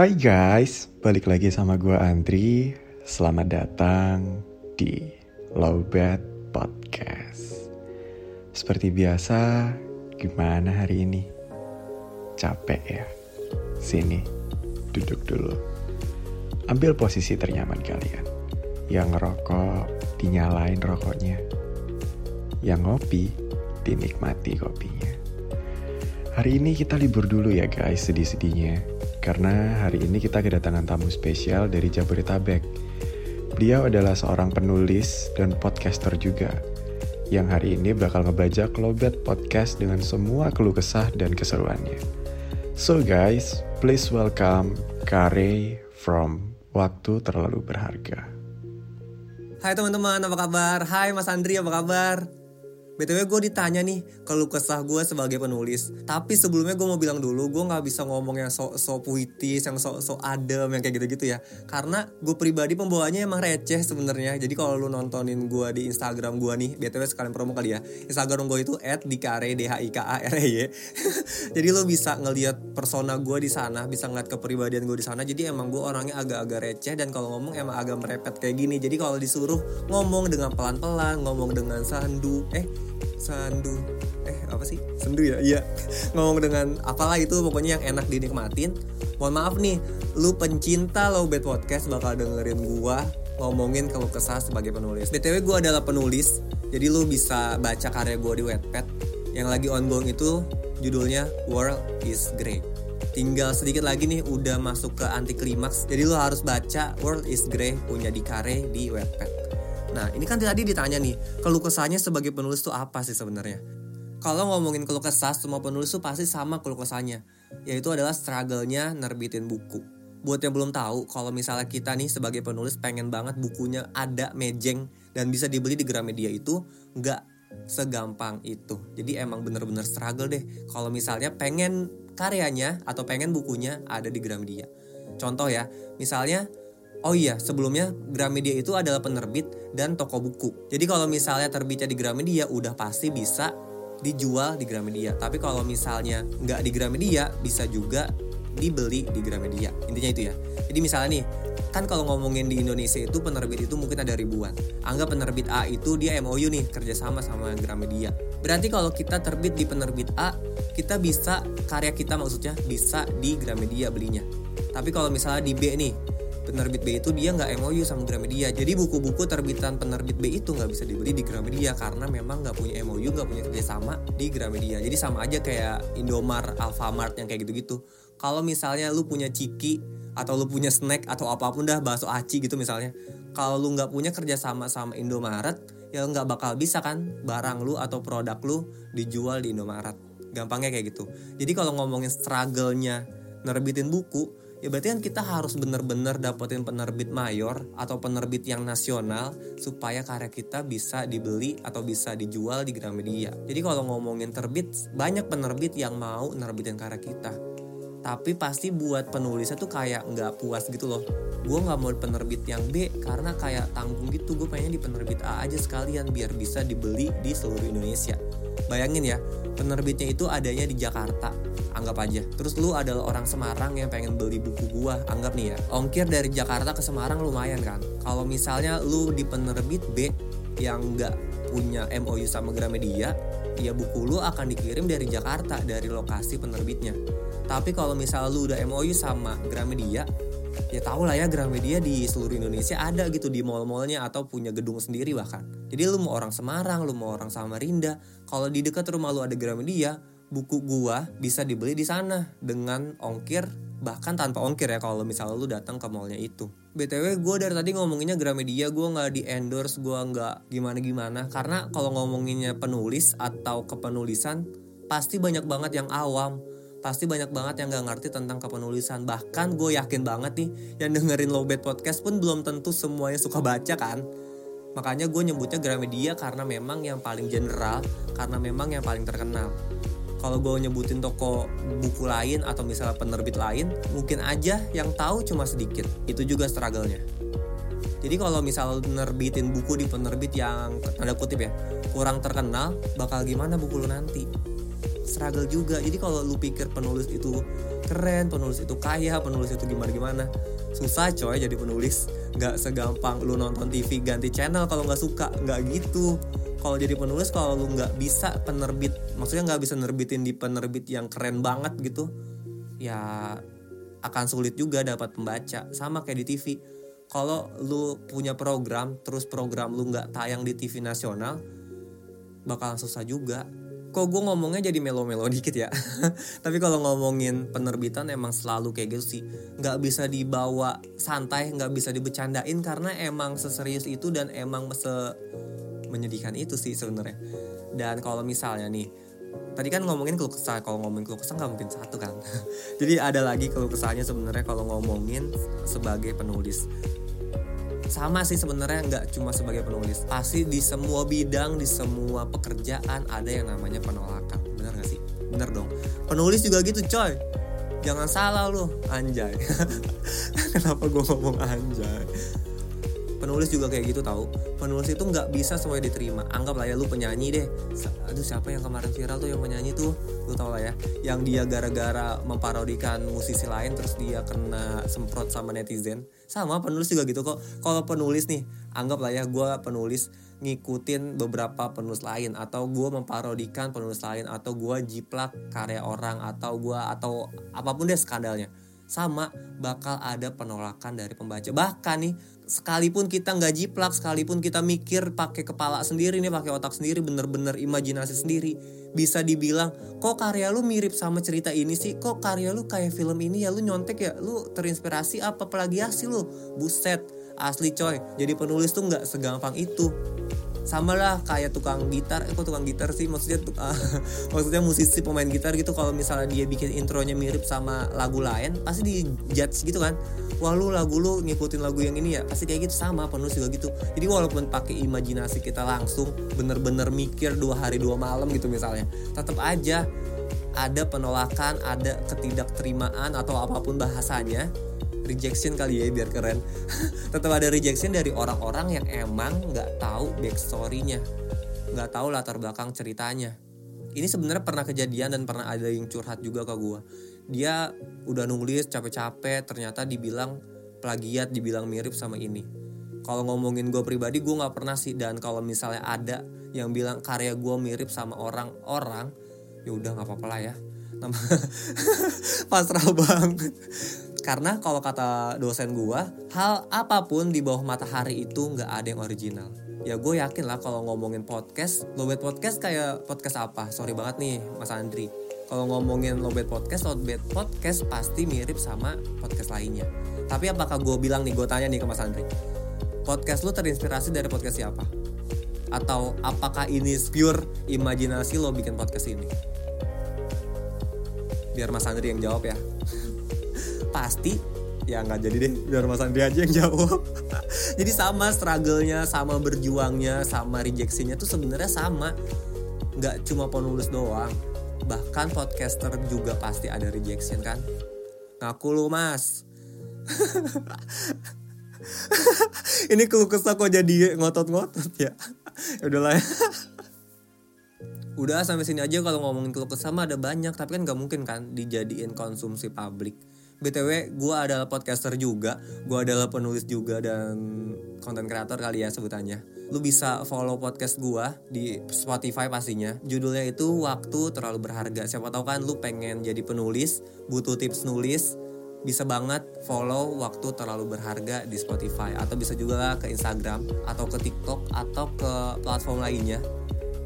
Hai guys, balik lagi sama gue Andri. Selamat datang di Lowbat Podcast. Seperti biasa, gimana hari ini? Capek ya? Sini, duduk dulu. Ambil posisi ternyaman kalian. Yang ngerokok, dinyalain rokoknya. Yang ngopi, dinikmati kopinya. Hari ini kita libur dulu ya guys, sedih-sedihnya. Karena hari ini kita kedatangan tamu spesial dari Jabodetabek. Beliau adalah seorang penulis dan podcaster juga. Yang hari ini bakal ngebajak Lobet Podcast dengan semua keluh kesah dan keseruannya. So guys, please welcome Kare from Waktu Terlalu Berharga. Hai teman-teman, apa kabar? Hai Mas Andri, apa kabar? BTW gue ditanya nih kalau kesah gue sebagai penulis. Tapi sebelumnya gue mau bilang dulu Gue gak bisa ngomong yang so-so puitis Yang so-so adem yang kayak gitu-gitu ya. Karena gue pribadi pembawanya emang receh sebenarnya. Jadi kalau lu nontonin gue di Instagram gue nih BTW sekalian promo kali ya. Instagram gue itu at dikare d h i k a r e y. Jadi lu bisa ngelihat persona gue di sana Bisa ngeliat kepribadian gue di sana. Jadi emang gue orangnya agak-agak receh Dan kalau ngomong emang agak merepet kayak gini. Jadi kalau disuruh ngomong dengan pelan-pelan Ngomong dengan sandu Eh sandu. Eh apa sih? Sendu ya? Iya. Ngomong dengan apalah itu pokoknya yang enak dinikmatin. Mohon maaf nih lu pencinta low bad podcast bakal dengerin gua ngomongin kalau kesah sebagai penulis. Btw gua adalah penulis jadi lu bisa baca karya gua di Wattpad. Yang lagi ongoing itu judulnya World is Great. Tinggal sedikit lagi nih udah masuk ke anti klimaks jadi lu harus baca World is Grey punya di kare di Wattpad Nah ini kan tadi ditanya nih, keluh kesahnya sebagai penulis tuh apa sih sebenarnya? Kalau ngomongin keluh kesah, semua penulis tuh pasti sama keluh kesahnya, yaitu adalah struggle-nya nerbitin buku. Buat yang belum tahu, kalau misalnya kita nih sebagai penulis pengen banget bukunya ada mejeng dan bisa dibeli di Gramedia itu nggak segampang itu. Jadi emang bener-bener struggle deh. Kalau misalnya pengen karyanya atau pengen bukunya ada di Gramedia. Contoh ya, misalnya Oh iya, sebelumnya Gramedia itu adalah penerbit dan toko buku. Jadi kalau misalnya terbitnya di Gramedia, udah pasti bisa dijual di Gramedia. Tapi kalau misalnya nggak di Gramedia, bisa juga dibeli di Gramedia. Intinya itu ya. Jadi misalnya nih, kan kalau ngomongin di Indonesia itu penerbit itu mungkin ada ribuan. Anggap penerbit A itu dia MOU nih kerjasama sama Gramedia. Berarti kalau kita terbit di penerbit A, kita bisa karya kita maksudnya bisa di Gramedia belinya. Tapi kalau misalnya di B nih, penerbit B itu dia nggak MOU sama Gramedia. Jadi buku-buku terbitan penerbit B itu nggak bisa dibeli di Gramedia karena memang nggak punya MOU nggak punya kerjasama di Gramedia. Jadi sama aja kayak Indomar, Alfamart yang kayak gitu-gitu. Kalau misalnya lu punya ciki atau lu punya snack atau apa pun dah bakso aci gitu misalnya kalau lu nggak punya kerjasama sama Indomaret ya nggak bakal bisa kan barang lu atau produk lu dijual di Indomaret. Gampangnya kayak gitu. Jadi kalau ngomongin struggle-nya nerbitin buku ya berarti kan kita harus bener-bener dapetin penerbit mayor atau penerbit yang nasional supaya karya kita bisa dibeli atau bisa dijual di Gramedia. Jadi kalau ngomongin terbit, banyak penerbit yang mau nerbitin karya kita. Tapi pasti buat penulisnya tuh kayak nggak puas gitu loh. Gue nggak mau penerbit yang B karena kayak tanggung gitu. Gue pengen di penerbit A aja sekalian biar bisa dibeli di seluruh Indonesia. Bayangin ya, penerbitnya itu adanya di Jakarta anggap aja terus lu adalah orang Semarang yang pengen beli buku gua anggap nih ya ongkir dari Jakarta ke Semarang lumayan kan kalau misalnya lu di penerbit B yang nggak punya MOU sama Gramedia ya buku lu akan dikirim dari Jakarta dari lokasi penerbitnya tapi kalau misalnya lu udah MOU sama Gramedia ya tau lah ya Gramedia di seluruh Indonesia ada gitu di mall-mallnya atau punya gedung sendiri bahkan. Jadi lu mau orang Semarang, lu mau orang Samarinda, kalau di dekat rumah lu ada Gramedia, buku gua bisa dibeli di sana dengan ongkir bahkan tanpa ongkir ya kalau misalnya lu datang ke mallnya itu. BTW gue dari tadi ngomonginnya Gramedia gue nggak di endorse gue nggak gimana gimana karena kalau ngomonginnya penulis atau kepenulisan pasti banyak banget yang awam pasti banyak banget yang gak ngerti tentang kepenulisan. Bahkan gue yakin banget nih yang dengerin Lowbat Podcast pun belum tentu semuanya suka baca kan? Makanya gue nyebutnya Gramedia karena memang yang paling general karena memang yang paling terkenal. Kalau gue nyebutin toko buku lain atau misalnya penerbit lain mungkin aja yang tahu cuma sedikit. Itu juga struggle-nya. Jadi kalau misal nerbitin buku di penerbit yang tanda kutip ya kurang terkenal bakal gimana buku lu nanti struggle juga. Jadi kalau lu pikir penulis itu keren penulis itu kaya penulis itu gimana gimana susah coy jadi penulis. Nggak segampang lu nonton TV ganti channel kalau nggak suka nggak gitu. Kalau jadi penulis kalau lu nggak bisa penerbit maksudnya nggak bisa nerbitin di penerbit yang keren banget gitu ya akan sulit juga dapat pembaca. Sama kayak di TV kalau lu punya program terus program lu nggak tayang di TV nasional bakalan susah juga kok gue ngomongnya jadi melo-melo dikit ya? Tapi kalau ngomongin penerbitan emang selalu kayak gitu sih. Nggak bisa dibawa santai nggak bisa dibecandain karena emang seserius itu dan emang se menyedihkan itu sih sebenarnya. Dan kalau misalnya nih tadi kan ngomongin keluh kesah. Kalau ngomongin keluh kesah nggak mungkin satu kan? Jadi ada lagi keluh kesahnya sebenarnya kalau ngomongin sebagai penulis sama sih sebenarnya nggak cuma sebagai penulis. Pasti di semua bidang di semua pekerjaan ada yang namanya penolakan. Bener gak sih? Bener dong. Penulis juga gitu coy. Jangan salah lo anjay. Kenapa gue ngomong anjay penulis juga kayak gitu tahu penulis itu nggak bisa semuanya diterima. Anggaplah ya lu penyanyi deh. Aduh siapa yang kemarin viral tuh yang penyanyi tuh? Lu tau lah ya. Yang dia gara-gara memparodikan musisi lain terus dia kena semprot sama netizen. Sama penulis juga gitu kok. Kalau penulis nih anggaplah ya gue penulis ngikutin beberapa penulis lain atau gue memparodikan penulis lain atau gue jiplak karya orang atau gue atau apa pun deh skandalnya. Sama bakal ada penolakan dari pembaca. Bahkan nih sekalipun kita nggak jiplak sekalipun kita mikir pakai kepala sendiri nih pakai otak sendiri bener-bener imajinasi sendiri bisa dibilang kok karya lu mirip sama cerita ini sih? Kok karya lu kayak film ini ya? Lu nyontek ya? Lu terinspirasi apa plagiasi lu? Buset asli coy. Jadi penulis tuh nggak segampang itu. Sama lah kayak tukang gitar. Eh kok tukang gitar sih? Maksudnya uh, maksudnya musisi pemain gitar gitu kalau misalnya dia bikin intronya mirip sama lagu lain pasti di judge gitu kan wah lu lagu lu ngikutin lagu yang ini ya? Pasti kayak gitu sama penulis juga gitu. Jadi walaupun pakai imajinasi kita langsung bener-bener mikir dua hari dua malam gitu misalnya tetap aja ada penolakan ada ketidakterimaan atau apa pun bahasanya rejection kali ya biar keren. Tetap ada rejection dari orang-orang yang emang nggak tahu backstorynya nggak tahu latar belakang ceritanya. Ini sebenarnya pernah kejadian dan pernah ada yang curhat juga ke gue dia udah nulis capek-capek ternyata dibilang plagiat dibilang mirip sama ini kalau ngomongin gue pribadi gue nggak pernah sih dan kalau misalnya ada yang bilang karya gue mirip sama orang-orang ya udah nggak apa-apa lah ya pasrah banget karena kalau kata dosen gue, hal apa pun di bawah matahari itu nggak ada yang original. Ya gue yakin lah kalau ngomongin podcast, lowbat podcast kayak podcast apa? Sorry banget nih Mas Andri. Kalau ngomongin lowbat podcast, lowbat podcast pasti mirip sama podcast lainnya. Tapi apakah gue bilang nih, gue tanya nih ke Mas Andri. Podcast lu terinspirasi dari podcast siapa? Atau apakah ini pure imajinasi lo bikin podcast ini? Biar Mas Andri yang jawab ya pasti ya nggak jadi deh biar Mas Andri aja yang jawab jadi sama struggle-nya sama berjuangnya sama rejeksinya tuh sebenarnya sama nggak cuma penulis doang bahkan podcaster juga pasti ada rejection kan? Ngaku lu mas. Ini keluh kesah kok jadi ngotot-ngotot ya, ya udahlah ya. Udah sampai sini aja kalau ngomongin keluh kesah mah ada banyak tapi kan nggak mungkin kan dijadiin konsumsi publik btw gue adalah podcaster juga gue adalah penulis juga dan konten kreator kali ya sebutannya. Lu bisa follow podcast gue di Spotify pastinya. Judulnya itu waktu terlalu berharga. Siapa tahu kan lu pengen jadi penulis butuh tips nulis bisa banget follow waktu terlalu berharga di Spotify. Atau bisa juga ke Instagram atau ke TikTok atau ke platform lainnya.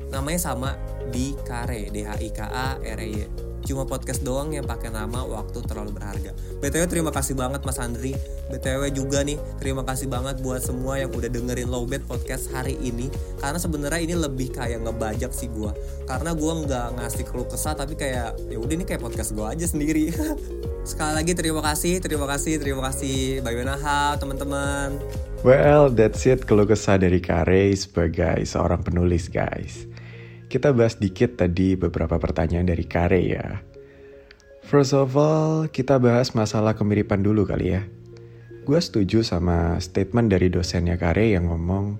Namanya sama di Kare D H I K A R E Y cuma podcast doang yang pakai nama waktu terlalu berharga. BTW terima kasih banget Mas Andri. BTW juga nih terima kasih banget buat semua yang udah dengerin Lowbat podcast hari ini. Karena sebenarnya ini lebih kayak ngebajak sih gue. Karena gue nggak ngasih keluh kesah tapi kayak ya udah ini kayak podcast gue aja sendiri. Sekali lagi terima kasih, terima kasih, terima kasih. Bagaimana teman-teman? Well, that's it keluh kesah dari Kare sebagai seorang penulis guys. Kita bahas dikit tadi beberapa pertanyaan dari Kare ya. First of all, kita bahas masalah kemiripan dulu kali ya. Gue setuju sama statement dari dosennya Kare yang ngomong,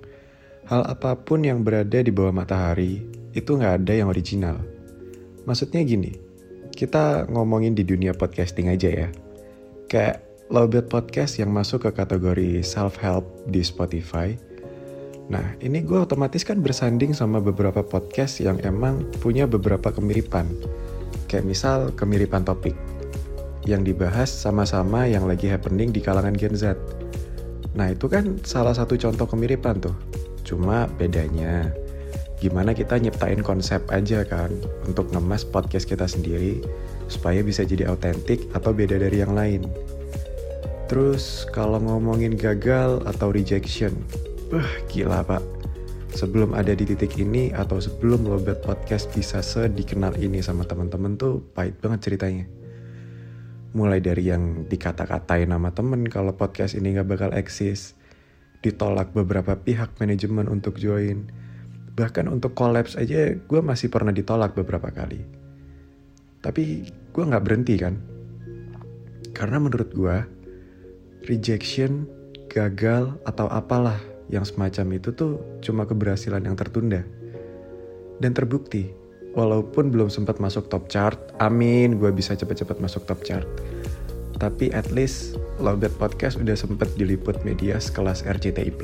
hal apa pun yang berada di bawah matahari itu nggak ada yang original. Maksudnya gini, kita ngomongin di dunia podcasting aja ya. Kayak Lowbat Podcast yang masuk ke kategori self-help di Spotify. Nah, ini gue otomatis kan bersanding sama beberapa podcast yang emang punya beberapa kemiripan. Kayak misal kemiripan topik yang dibahas sama-sama yang lagi happening di kalangan Gen Z. Nah, itu kan salah satu contoh kemiripan tuh. Cuma bedanya gimana kita nyiptain konsep aja kan untuk ngemas podcast kita sendiri supaya bisa jadi autentik atau beda dari yang lain. Terus kalau ngomongin gagal atau rejection, wah gila pak. Sebelum ada di titik ini atau sebelum Lobet Podcast bisa sedikenal ini sama teman-teman tuh pahit banget ceritanya. Mulai dari yang dikata-katain nama temen kalau podcast ini gak bakal eksis, ditolak beberapa pihak manajemen untuk join, Bahkan untuk collapse aja gue masih pernah ditolak beberapa kali. Tapi gue gak berhenti kan. Karena menurut gue, rejection, gagal, atau apalah yang semacam itu tuh cuma keberhasilan yang tertunda. Dan terbukti, walaupun belum sempat masuk top chart, amin gue bisa cepet-cepet masuk top chart. Tapi at least Lowbat Podcast udah sempet diliput media sekelas RCTI+.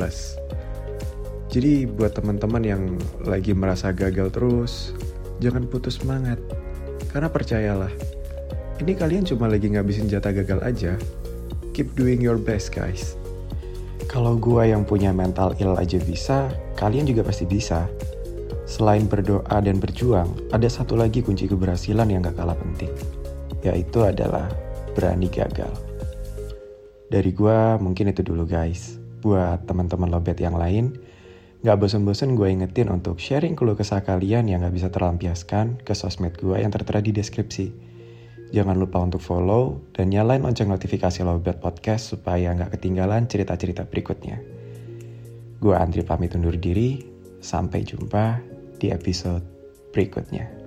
Jadi buat teman-teman yang lagi merasa gagal terus, jangan putus semangat. Karena percayalah, ini kalian cuma lagi ngabisin jatah gagal aja. Keep doing your best guys. Kalau gua yang punya mental ill aja bisa, kalian juga pasti bisa. Selain berdoa dan berjuang, ada satu lagi kunci keberhasilan yang gak kalah penting. Yaitu adalah berani gagal. Dari gua mungkin itu dulu guys. Buat teman-teman lobet yang lain, Gak bosen-bosen gue ingetin untuk sharing keluh kesah kalian yang gak bisa terlampiaskan ke sosmed gue yang tertera di deskripsi. Jangan lupa untuk follow dan nyalain lonceng notifikasi Lowbat Podcast supaya gak ketinggalan cerita-cerita berikutnya. Gue Andri pamit undur diri, sampai jumpa di episode berikutnya.